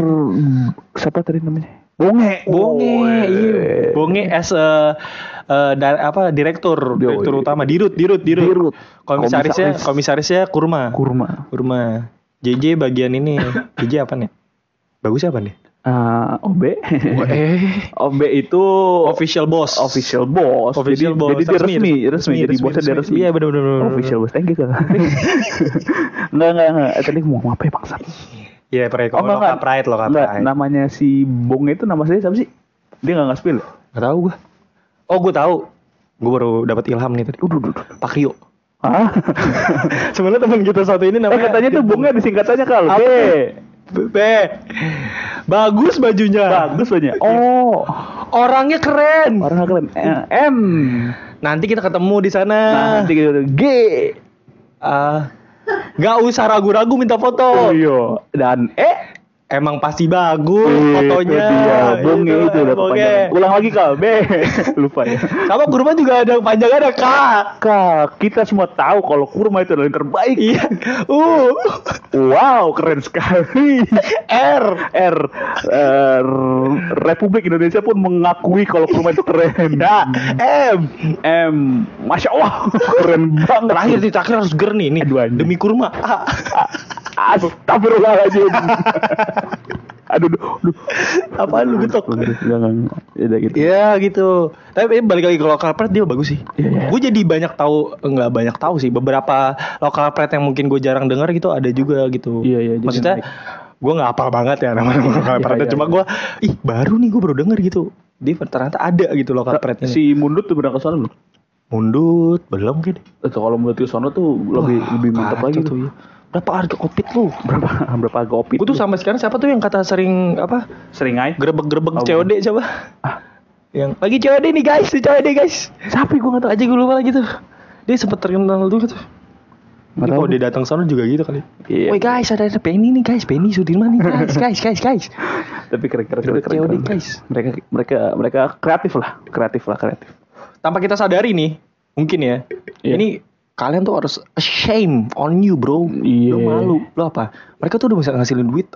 siapa tadi namanya? Bonge. Bonge, iya. Bonge as a eh, da- apa direktur, direktur utama Dirut, Dirut, Dirut. Dirut. Komisarisnya, Komisaris. komisarisnya Kurma. Kurma. Kurma. JJ bagian ini. JJ apa nih? Bagus apa nih? Ah, OB. eh, OB itu official boss. official boss. Official jadi, boss. Jadi dia resmi, resmi, jadi bosnya dia resmi. Iya benar benar. Official boss, thank you enggak enggak enggak. Eh, Tadi mau apa ya bangsa? Iya, pride. Oh, enggak. pride, Enggak, pride. namanya si Bong itu nama saya siapa sih? Dia enggak nge-spill. ya? Gak tahu gue. Oh, gue tahu. Gue baru dapat ilham nih tadi. Udah, udah, udah. Pak Rio. Hah? Sebenarnya teman kita satu ini Eh, katanya tuh Bongnya disingkatannya kalau B. B. B. Bagus bajunya. Bagus banyak. Oh, Orangnya keren. orang keren. Eh, M. Nanti kita ketemu di sana. Nah, nanti gitu. G. Ah, nggak usah ragu-ragu minta Oh foto. iya. Dan E. Emang pasti bagus Itu fotonya. dia. Bonge itu udah Bonge. kepanjangan. Ulang lagi kal. B. Lupa ya. Sama kurma juga ada panjangan ada K. Kak, kita semua tahu kalau kurma itu adalah yang terbaik. Iya. Uh. Wow, keren sekali. R. R, eh, Republik Indonesia pun mengakui kalau kurma itu keren. Ya. M. M, masya Allah, keren banget. Terakhir nih, terakhir harus ger nih. Demi kurma. A. Astagfirullahaladzim. Aduh, aduh, aduh. Apaan lu getok? Enggak, enggak, enggak. Ya udah gitu. Iya gitu. Tapi balik lagi ke lokal pride dia bagus sih. Iya, iya. Gue jadi banyak tahu nggak banyak tahu sih beberapa lokal pride yang mungkin gue jarang dengar gitu ada juga gitu. Iya, iya, jadi Maksudnya gue nggak apal banget ya nama-nama lokal Iya, pride. iya, Cuma iya. gue ih baru nih gue baru denger gitu. Dia ternyata ada gitu lokal pride ini. Si Mundut tuh berangkat sana belum? Mundut belum gitu. Itu kalau Mundut ke sana tuh lebih lebih mantap lagi tuh tuh. ya. Berapa harga kopit lu? Berapa berapa harga opit? Gue tuh sampai sekarang siapa tuh yang kata sering apa sering aja. grebek-grebek Oh, COD siapa? Ah. Yang lagi COD nih guys, COD guys. Siapa gue nggak tahu. aja gue lupa lagi tuh dia sempet terkenal tuh tuh tahu kalau dia datang sana juga gitu kali Iya. Woi guys ada ada Penny nih guys Penny Sudirman nih guys guys guys guys Tapi keren-keren Keren, keren, keren. guys. Mereka mereka mereka kreatif lah, kreatif lah, kreatif. tanpa kita sadari nih mungkin ya Iya. ini kalian tuh harus shame on you bro. Iya. lo malu. Lo apa? Mereka tuh udah bisa ngasilin duit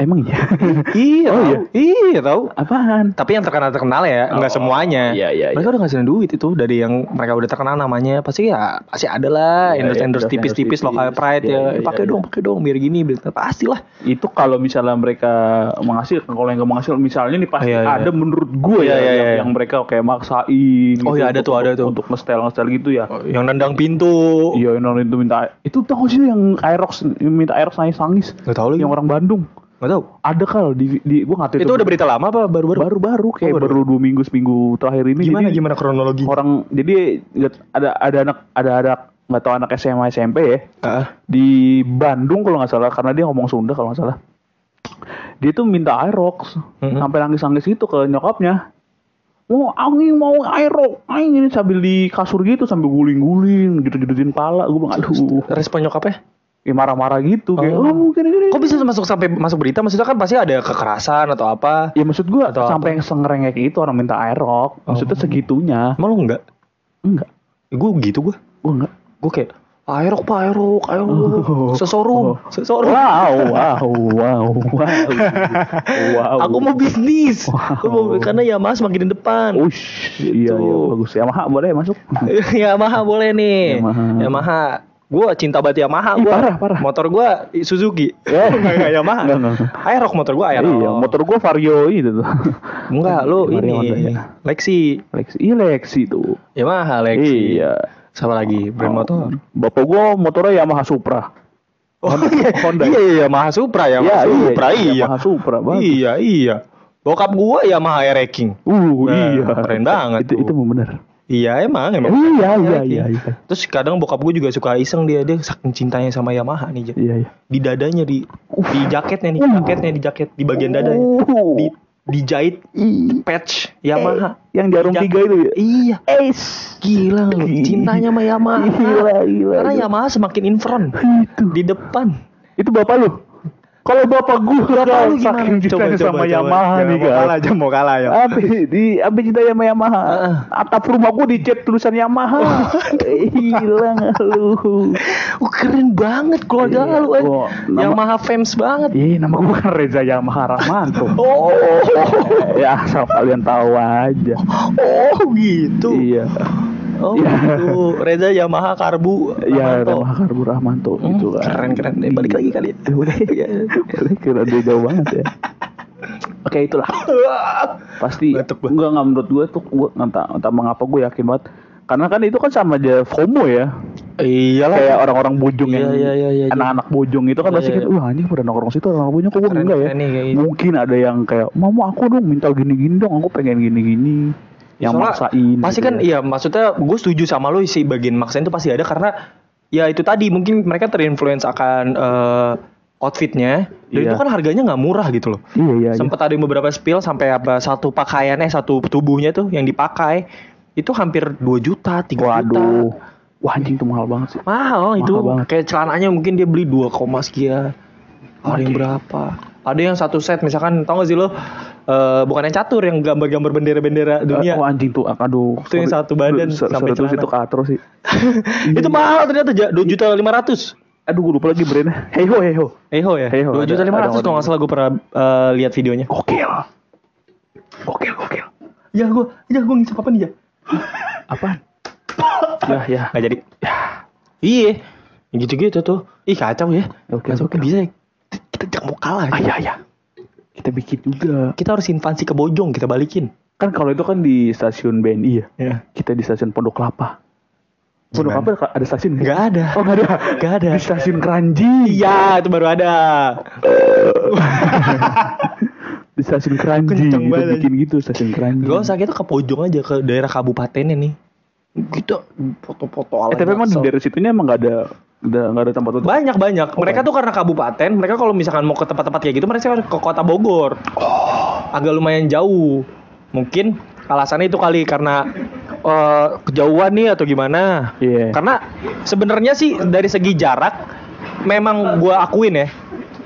Emang iya. iya Oh, tahu. iya tahu Apaan? tapi yang terkenal terkenal ya nggak Oh, semuanya iya, iya, mereka udah ngasilin duit itu dari yang mereka udah terkenal namanya pasti ya pasti ada lah Iya, endorse iya, endorse endorse- tipis-tipis lokal pride Iya, ya iya, pakai iya. dong pakai dong biar gini biar pasti lah Itu kalau misalnya mereka menghasilkan, kalau yang nggak menghasilkan, misalnya nih pasti Iya, iya. ada menurut gue Iya, ya iya, yang, iya. yang mereka kayak maksain. Oh, iya, ada tuh, ada tuh. Untuk nge-style nge-style gitu ya. yang nendang pintu Iya, yang orang itu minta itu tahu sih yang Aerox minta Aerox nangis nangis. Gak tahu lagi. Yang orang Bandung. Gak tahu. Ada kal di, di gua nggak tahu Itu udah berita lama apa baru-baru? baru-baru kayak Oh, baru. baru dua minggu seminggu terakhir ini. Gimana jadi gimana kronologi? Orang jadi ada ada anak ada ada nggak tahu anak SMA SMP ya Heeh. di Bandung kalau nggak salah karena dia ngomong Sunda kalau nggak salah. Dia tuh minta Aerox Mhm. sampai nangis-nangis itu ke nyokapnya. Mau angin mau Aerox, angin ini sambil di kasur gitu sambil guling-guling gitu-gituin pala. Gue bilang aduh, Respon nyokapnya? Ya marah-marah gitu kayak Oh. oh gini-gini. Kok bisa masuk sampai masuk berita? Maksudnya kan pasti ada kekerasan atau apa? Ya maksud gua Atau sampai yang sengerengek itu orang minta Aerox. Maksudnya Oh. segitunya. Emang lu enggak? Enggak. Gue gitu gue. Gua enggak. Gue kayak aerok pak aerok ayo Oh. sesorum Oh. sesorum Wow, wow, wow, wow. wow. aku mau bisnis Wow. Gua mau karena Yamaha semakin di depan Ush, iya, Gitu. iya, bagus. Yamaha boleh masuk. Yamaha boleh nih Yamaha. Yamaha gue cinta banget Yamaha gue. parah, parah. Motor gue Suzuki. Ya. Enggak enggak Yamaha. Enggak. Aerox motor gue Aerox. Iya, motor gua Vario itu tuh. Enggak, lu Mario Honda, ini ya. Lexi. Lexi, iya Lexi tuh. Yamaha Lexi. Iya. Sama lagi brand motor. Bapak gua motornya Yamaha Supra. Oh iya, Honda. iya iya Yamaha Supra Yamaha Iya, iya, Supra iya. Yamaha Supra, bagus. Iya iya. Bokap gua Yamaha Air King. Uh, Nah, iya. keren banget Itu tuh. itu benar. Iya emang emang. Iya, iya, King. iya, iya. Terus kadang bokap gua juga suka iseng dia dia saking cintanya sama Yamaha nih. Iya, iya. Di dadanya di di jaketnya nih, Uh. jaketnya di jaket di bagian dadanya. Uh. Di dijahit patch Yamaha. yang jarum tiga itu ya. Iya. Es. Gila lu, cintanya sama Yamaha. Gila, gila, Karena. Yamaha semakin in front Itu. di depan. Itu bapak lu. Kalau bapak gua Bapak lu saking gimana? cintanya sama Yamaha nih Mau kan. kalah aja, mau kalah ya. Apa di apa cinta sama Yamaha? Atap rumah gua dicat tulisan Yamaha. Gila nggak lu? Oh, keren banget keluarga Iya, lu eh. Yamaha fans banget. Iya, nama gua kan Reza Yamaha Rahmanto. Oh, ya, asal kalian tahu aja. oh gitu. Iya. Oh Iya. gitu. Reza Yamaha Karbu. Iya. Yamaha Karbu Rahmanto Hmm, gitu kan. Keren keren. Eh, balik lagi kali. Eh, Boleh. Boleh kira dia jauh banget ya. Oke, itulah. Pasti enggak enggak menurut gue tuh gue entah entah mengapa gue yakin banget. Karena kan itu kan sama aja FOMO ya. Iyalah. Kayak orang-orang bojong yang Iya, iya, iya, iya. anak-anak bojong itu kan Iya, pasti iya, iya. wah anjing pada nongkrong situ orang bojong kok gue enggak ya. nih, kayak gitu. Mungkin ada yang kayak, "Mama aku dong minta gini-gini dong, aku pengen gini-gini." Yang Soalnya maksain. Pasti gitu kan ya. iya maksudnya gue setuju sama lo sih bagian maksain itu pasti ada karena ya itu tadi mungkin mereka terinfluence akan eh, outfitnya dan Iya. itu kan harganya nggak murah gitu loh. Iya, iya. iya. Sempat ada yang beberapa spill sampai apa satu pakaiannya satu tubuhnya tuh yang dipakai itu hampir 2 juta, 3 juta. Waduh. Wah anjing itu mahal banget sih. Mahal itu. banget. Kayak celananya mungkin dia beli 2, sekian. Ada yang berapa? Ada yang satu set misalkan tau gak sih lo eh bukan yang catur yang gambar-gambar bendera-bendera dunia. Oh anjing tuh, aduh. Itu yang satu badan Sorry, sampai celana. itu katro sih. itu mahal ternyata dua juta lima ratus. Aduh gue lupa lagi brandnya. Hey ho, hey ho. Eho ya? Eho, Dua juta lima ratus kalau nggak salah gue pernah eh, lihat videonya. Gokil. Gokil, gokil. Ya gue, ya gue ngisap apa nih ya? Apaan? ya, ya. Nggak jadi. Iya, gitu-gitu tuh. Ih kacau ya. Oke, kacau oke. bisa. ya? Kita jangan mau kalah. Ah, ya. ya, ya. Kita bikin juga. Kita harus invasi ke Bojong kita balikin. Kan kalau itu kan di stasiun BNI ya. Ya. Kita di stasiun Pondok Kelapa. Pondok? Kelapa ada stasiun nggak? Ada. Oh nggak ada. Nggak ada. Di stasiun Keranji. Iya, itu baru ada. Di stasiun Keranji. Kenceng Kita banget. bikin gitu stasiun Keranji. Gak usah kita ke Pojong aja ke daerah kabupatennya nih. Kita foto-foto ala Eh, tapi emang di daerah situnya emang nggak ada nggak nggak ada tempat untuk Banyak banyak. Mereka tuh karena kabupaten, mereka kalau misalkan mau ke tempat-tempat kayak gitu, mereka harus ke kota Bogor. Agak lumayan jauh. Mungkin alasannya itu kali karena eh, kejauhan nih atau gimana. Iya. Karena sebenarnya sih dari segi jarak, memang gua akuin ya.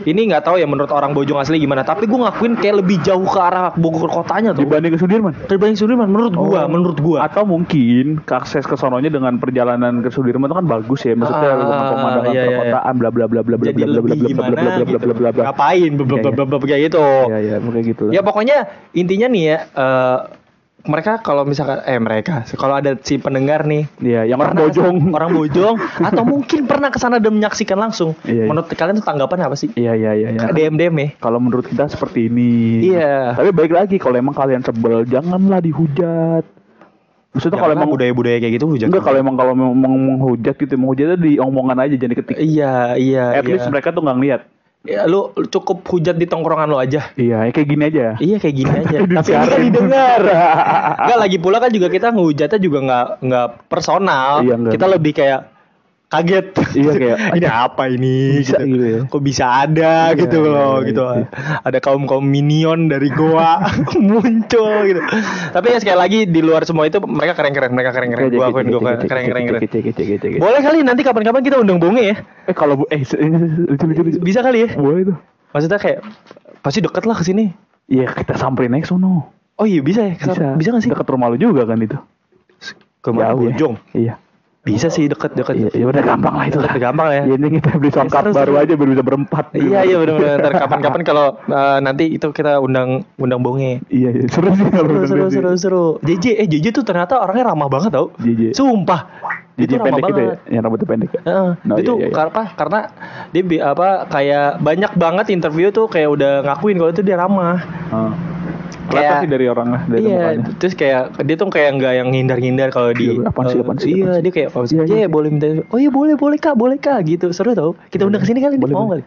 Ini nggak tahu ya menurut orang Bojong asli gimana, tapi gua ngakuin kayak lebih jauh ke arah Bogor kotanya tuh. dibanding ke Sudirman. Dibanding Sudirman menurut Oh. menurut gua. Atau mungkin ke akses ke sononya dengan perjalanan ke Sudirman itu kan bagus ya. Maksudnya Ah, dengan pemandangan iya, iya. perkotaan bla bla bla bla bla Jadi bla bla lebih bla bla gimana bla bla bla gitu. bla bla bla. Ngapain bla bla Iya, bla bla bla kayak gitu. Iya iya kayak gitu lah. Ya pokoknya intinya nih ya eh, mereka kalau misalkan eh mereka kalau ada si pendengar nih Iya, yang orang bojong. orang bojong atau mungkin pernah ke sana dan menyaksikan langsung. Iya, iya. Menurut kalian tuh tanggapan apa sih? Iya iya iya. iya. DM DM ya. Kalau menurut kita seperti ini. Iya. Tapi baik lagi kalau emang kalian sebel janganlah dihujat. Maksudnya kalau emang budaya-budaya kayak gitu hujat. enggak kalau emang kalau memang menghujat gitu menghujatnya di omongan aja jangan diketik. Iya, iya, At iya. least mereka tuh nggak ngeliat. Ya, lu cukup hujat di tongkrongan lo aja. Iya, kayak gini aja. Iya kayak gini aja. Tapi kan didengar. Enggak lagi pula kan juga kita ngehujatnya juga nggak nggak personal. Iya, nggak. kita lebih kayak kaget. Iya, kayak, ini apa ini? Bisa gitu ya. Kok bisa ada Iya, gitu iya, loh iya, gitu. iya. Ada kaum kaum minion dari goa muncul gitu. Tapi ya sekali lagi di luar semua itu mereka keren keren. Mereka keren keren. Gua akuin gua keren keren keren. Boleh kali nanti kapan-kapan kita undang bonge ya. Eh kalau bu- eh lucu lucu lucu. Bisa kali ya. Boleh tuh. Maksudnya kayak pasti deket lah ke sini. Iya kita samperin aja sono. Oh iya bisa ya. Bisa, bisa gak sih? Dekat rumah lu juga kan itu. Ke? Jauh ya. Bojong. Iya. Bisa sih deket-deket. Iya, ya udah gampang lah itu. Deket gampang ya. Ya, ini kita beli songkap seru, baru aja baru bisa berempat. Iya iya benar-benar. Ntar kapan-kapan kalau eh, nanti itu kita undang undang bonge. Iya, iya. Seru sih Seru seru seru seru. JJ eh JJ tuh ternyata orangnya ramah banget tau. JJ. Sumpah. Ramah pendek gitu ya, yang rambutnya pendek ya. Heeh. No, itu iya, iya. karena karena dia apa kayak banyak banget interview tuh kayak udah ngakuin kalau itu dia ramah. Heeh. Kelihatan Kayak- sih dari orangnya, dari iya, mukanya. terus kayak dia tuh kayak nggak yang ngindar-ngindar kalau di Iya, apaan sih, apaan sih, Iya, dia kayak oh, Iya, iya, iya. boleh minta. Oh iya boleh, boleh Kak, boleh Kak gitu. Seru tau. Kita undang ke sini kali Boleh, mau kali.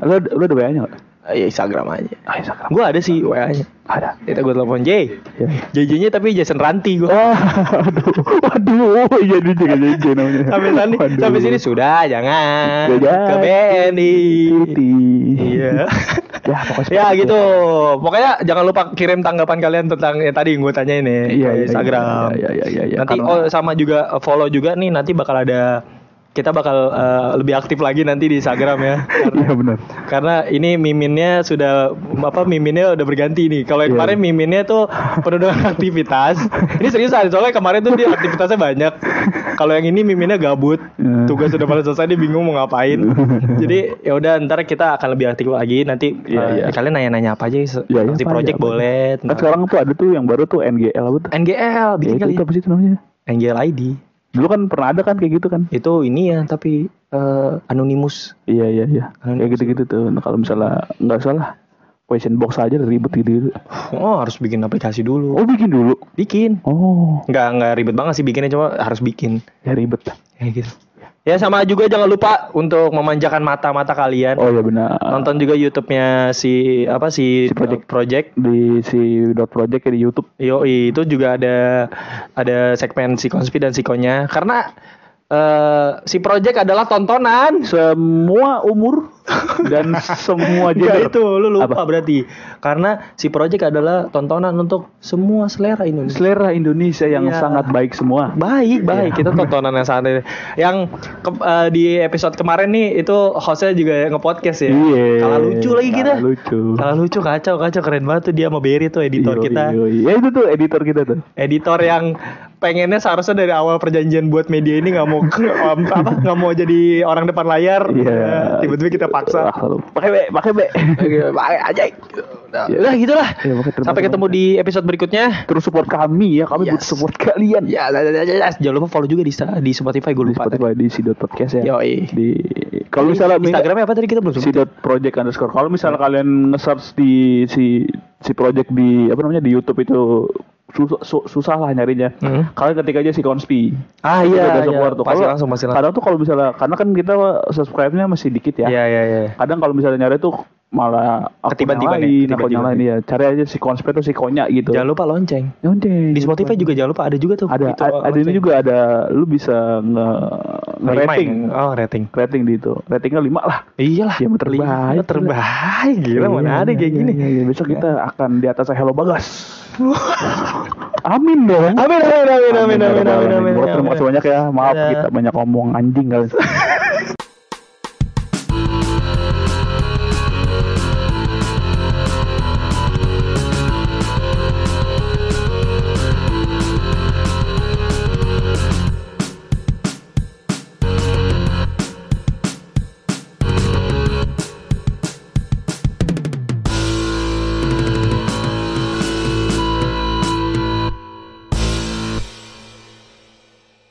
Lu, lu ada WA-nya enggak? Iya Instagram aja. Ah, Instagram. Gua ada sih WA-nya. Ada. Kita gue telepon J. Iya. JJ-nya tapi Jason Ranti gue. Oh, aduh, waduh, iya dia juga JJ namanya. sampai sini sampai sini sudah jangan Ya, jangan. ke BNI. Iya. Ya, pokoknya ya gitu. Pokoknya jangan lupa kirim tanggapan kalian tentang yang tadi yang gue tanya ini Iya, ke iya, Instagram. iya, iya, iya, iya, nanti oh sama juga follow juga nih nanti bakal ada kita bakal uh, lebih aktif lagi nanti di Instagram ya. Karena, Iya benar. karena ini miminnya sudah apa miminnya udah berganti nih. Kalau yang Iya. kemarin miminnya tuh penuh dengan aktivitas. ini seriusan soalnya kemarin tuh dia aktivitasnya banyak. Kalau yang ini miminnya gabut. Iya. Tugas sudah pada selesai dia bingung mau ngapain. Jadi ya udah ntar kita akan lebih aktif lagi nanti Iya, uh, iya. kalian nanya-nanya apa aja se- Iya, iya, si project aja, boleh. Kan sekarang tuh ada tuh yang baru tuh NGL apa tuh? NGL Ya, bikin itu, kali. itu apa sih namanya? NGL ID. Dulu kan pernah ada kan kayak gitu kan? Itu ini ya tapi eh, anonymous. Iya iya iya. Kan Kayak gitu-gitu tuh. Nah, kalau misalnya nggak salah question box aja ribet gitu. Oh, harus bikin aplikasi dulu. Oh bikin dulu. Bikin. Oh Nggak nggak ribet banget sih bikinnya cuma harus bikin. ya ribet. Kayak gitu. Ya sama juga jangan lupa untuk memanjakan mata-mata kalian. Oh ya benar. Nonton juga YouTube-nya si apa si, Si Project. Project. Di si dot project ya di YouTube. Yoi, itu juga ada ada segmen si Konspi dan Sikonya karena eh si Project adalah tontonan. Semua umur dan semua gender. itu lu lupa Apa? berarti. Karena si Project adalah tontonan untuk semua selera Indonesia. Selera Indonesia yang Iya. sangat baik semua. Baik, baik. Iya. Kita tontonan yang sangat yang ke- eh, di episode kemarin nih itu hostnya juga nge-podcast ya. Iya. Kalah lucu lagi kita. Kalah lucu. Kalah lucu kacau kacau keren banget tuh dia sama Berry tuh editor Yoi, kita. Ya itu tuh editor kita tuh. Editor yang pengennya seharusnya dari awal perjanjian buat media ini nggak mau um, apa nggak mau jadi orang depan layar. Iya. Ya, Tiba-tiba kita paksa. Ah. Pakai be, pakai be. Oke, Pakai aja. Udah, Iya. udah gitulah. Iya, terima Sampai ketemu di episode berikutnya. Terus support kami ya, kami Yes. butuh support kalian. Ya, ya, ya, ya, ya. jangan lupa follow juga di di Spotify gue Di lupa. Spotify di si dot podcast ya. Yoi. Di kalau misalnya Instagramnya apa tadi kita belum sebut? dot project underscore. Kalau misalnya kalian nge-search di si si project di apa namanya di YouTube itu susah, su- susah lah nyarinya. Hmm. Kalian ketik aja si konspi. Ah iya, udah iya. keluar tuh. pasti langsung pasti langsung. Kadang tuh kalau misalnya karena kan kita subscribe-nya masih dikit ya. Iya iya iya. Kadang kalau misalnya nyari tuh malah Ketiban-tiban yang ya, lain, akun ketiban-tiban yang lain ya. Cari aja si konspi tuh si konya gitu. Jangan lupa lonceng. Lonceng. Di Spotify juga jangan lupa ada juga tuh. ada itu, a- ada ini lonceng. juga ada lu bisa nge, nge rating. Oh rating. rating di itu ratingnya 5 lah Iyalah. Ya, terbaik. Lima terbaik. Gila Iya, mana ada iya, kayak iya, gini. iya, iya. besok kita akan di atas Hello Bagas amin dong. Amin amin amin amin amin amin amin. Bro, terima kasih banyak ya. Maaf Dadah. kita banyak ngomong anjing kali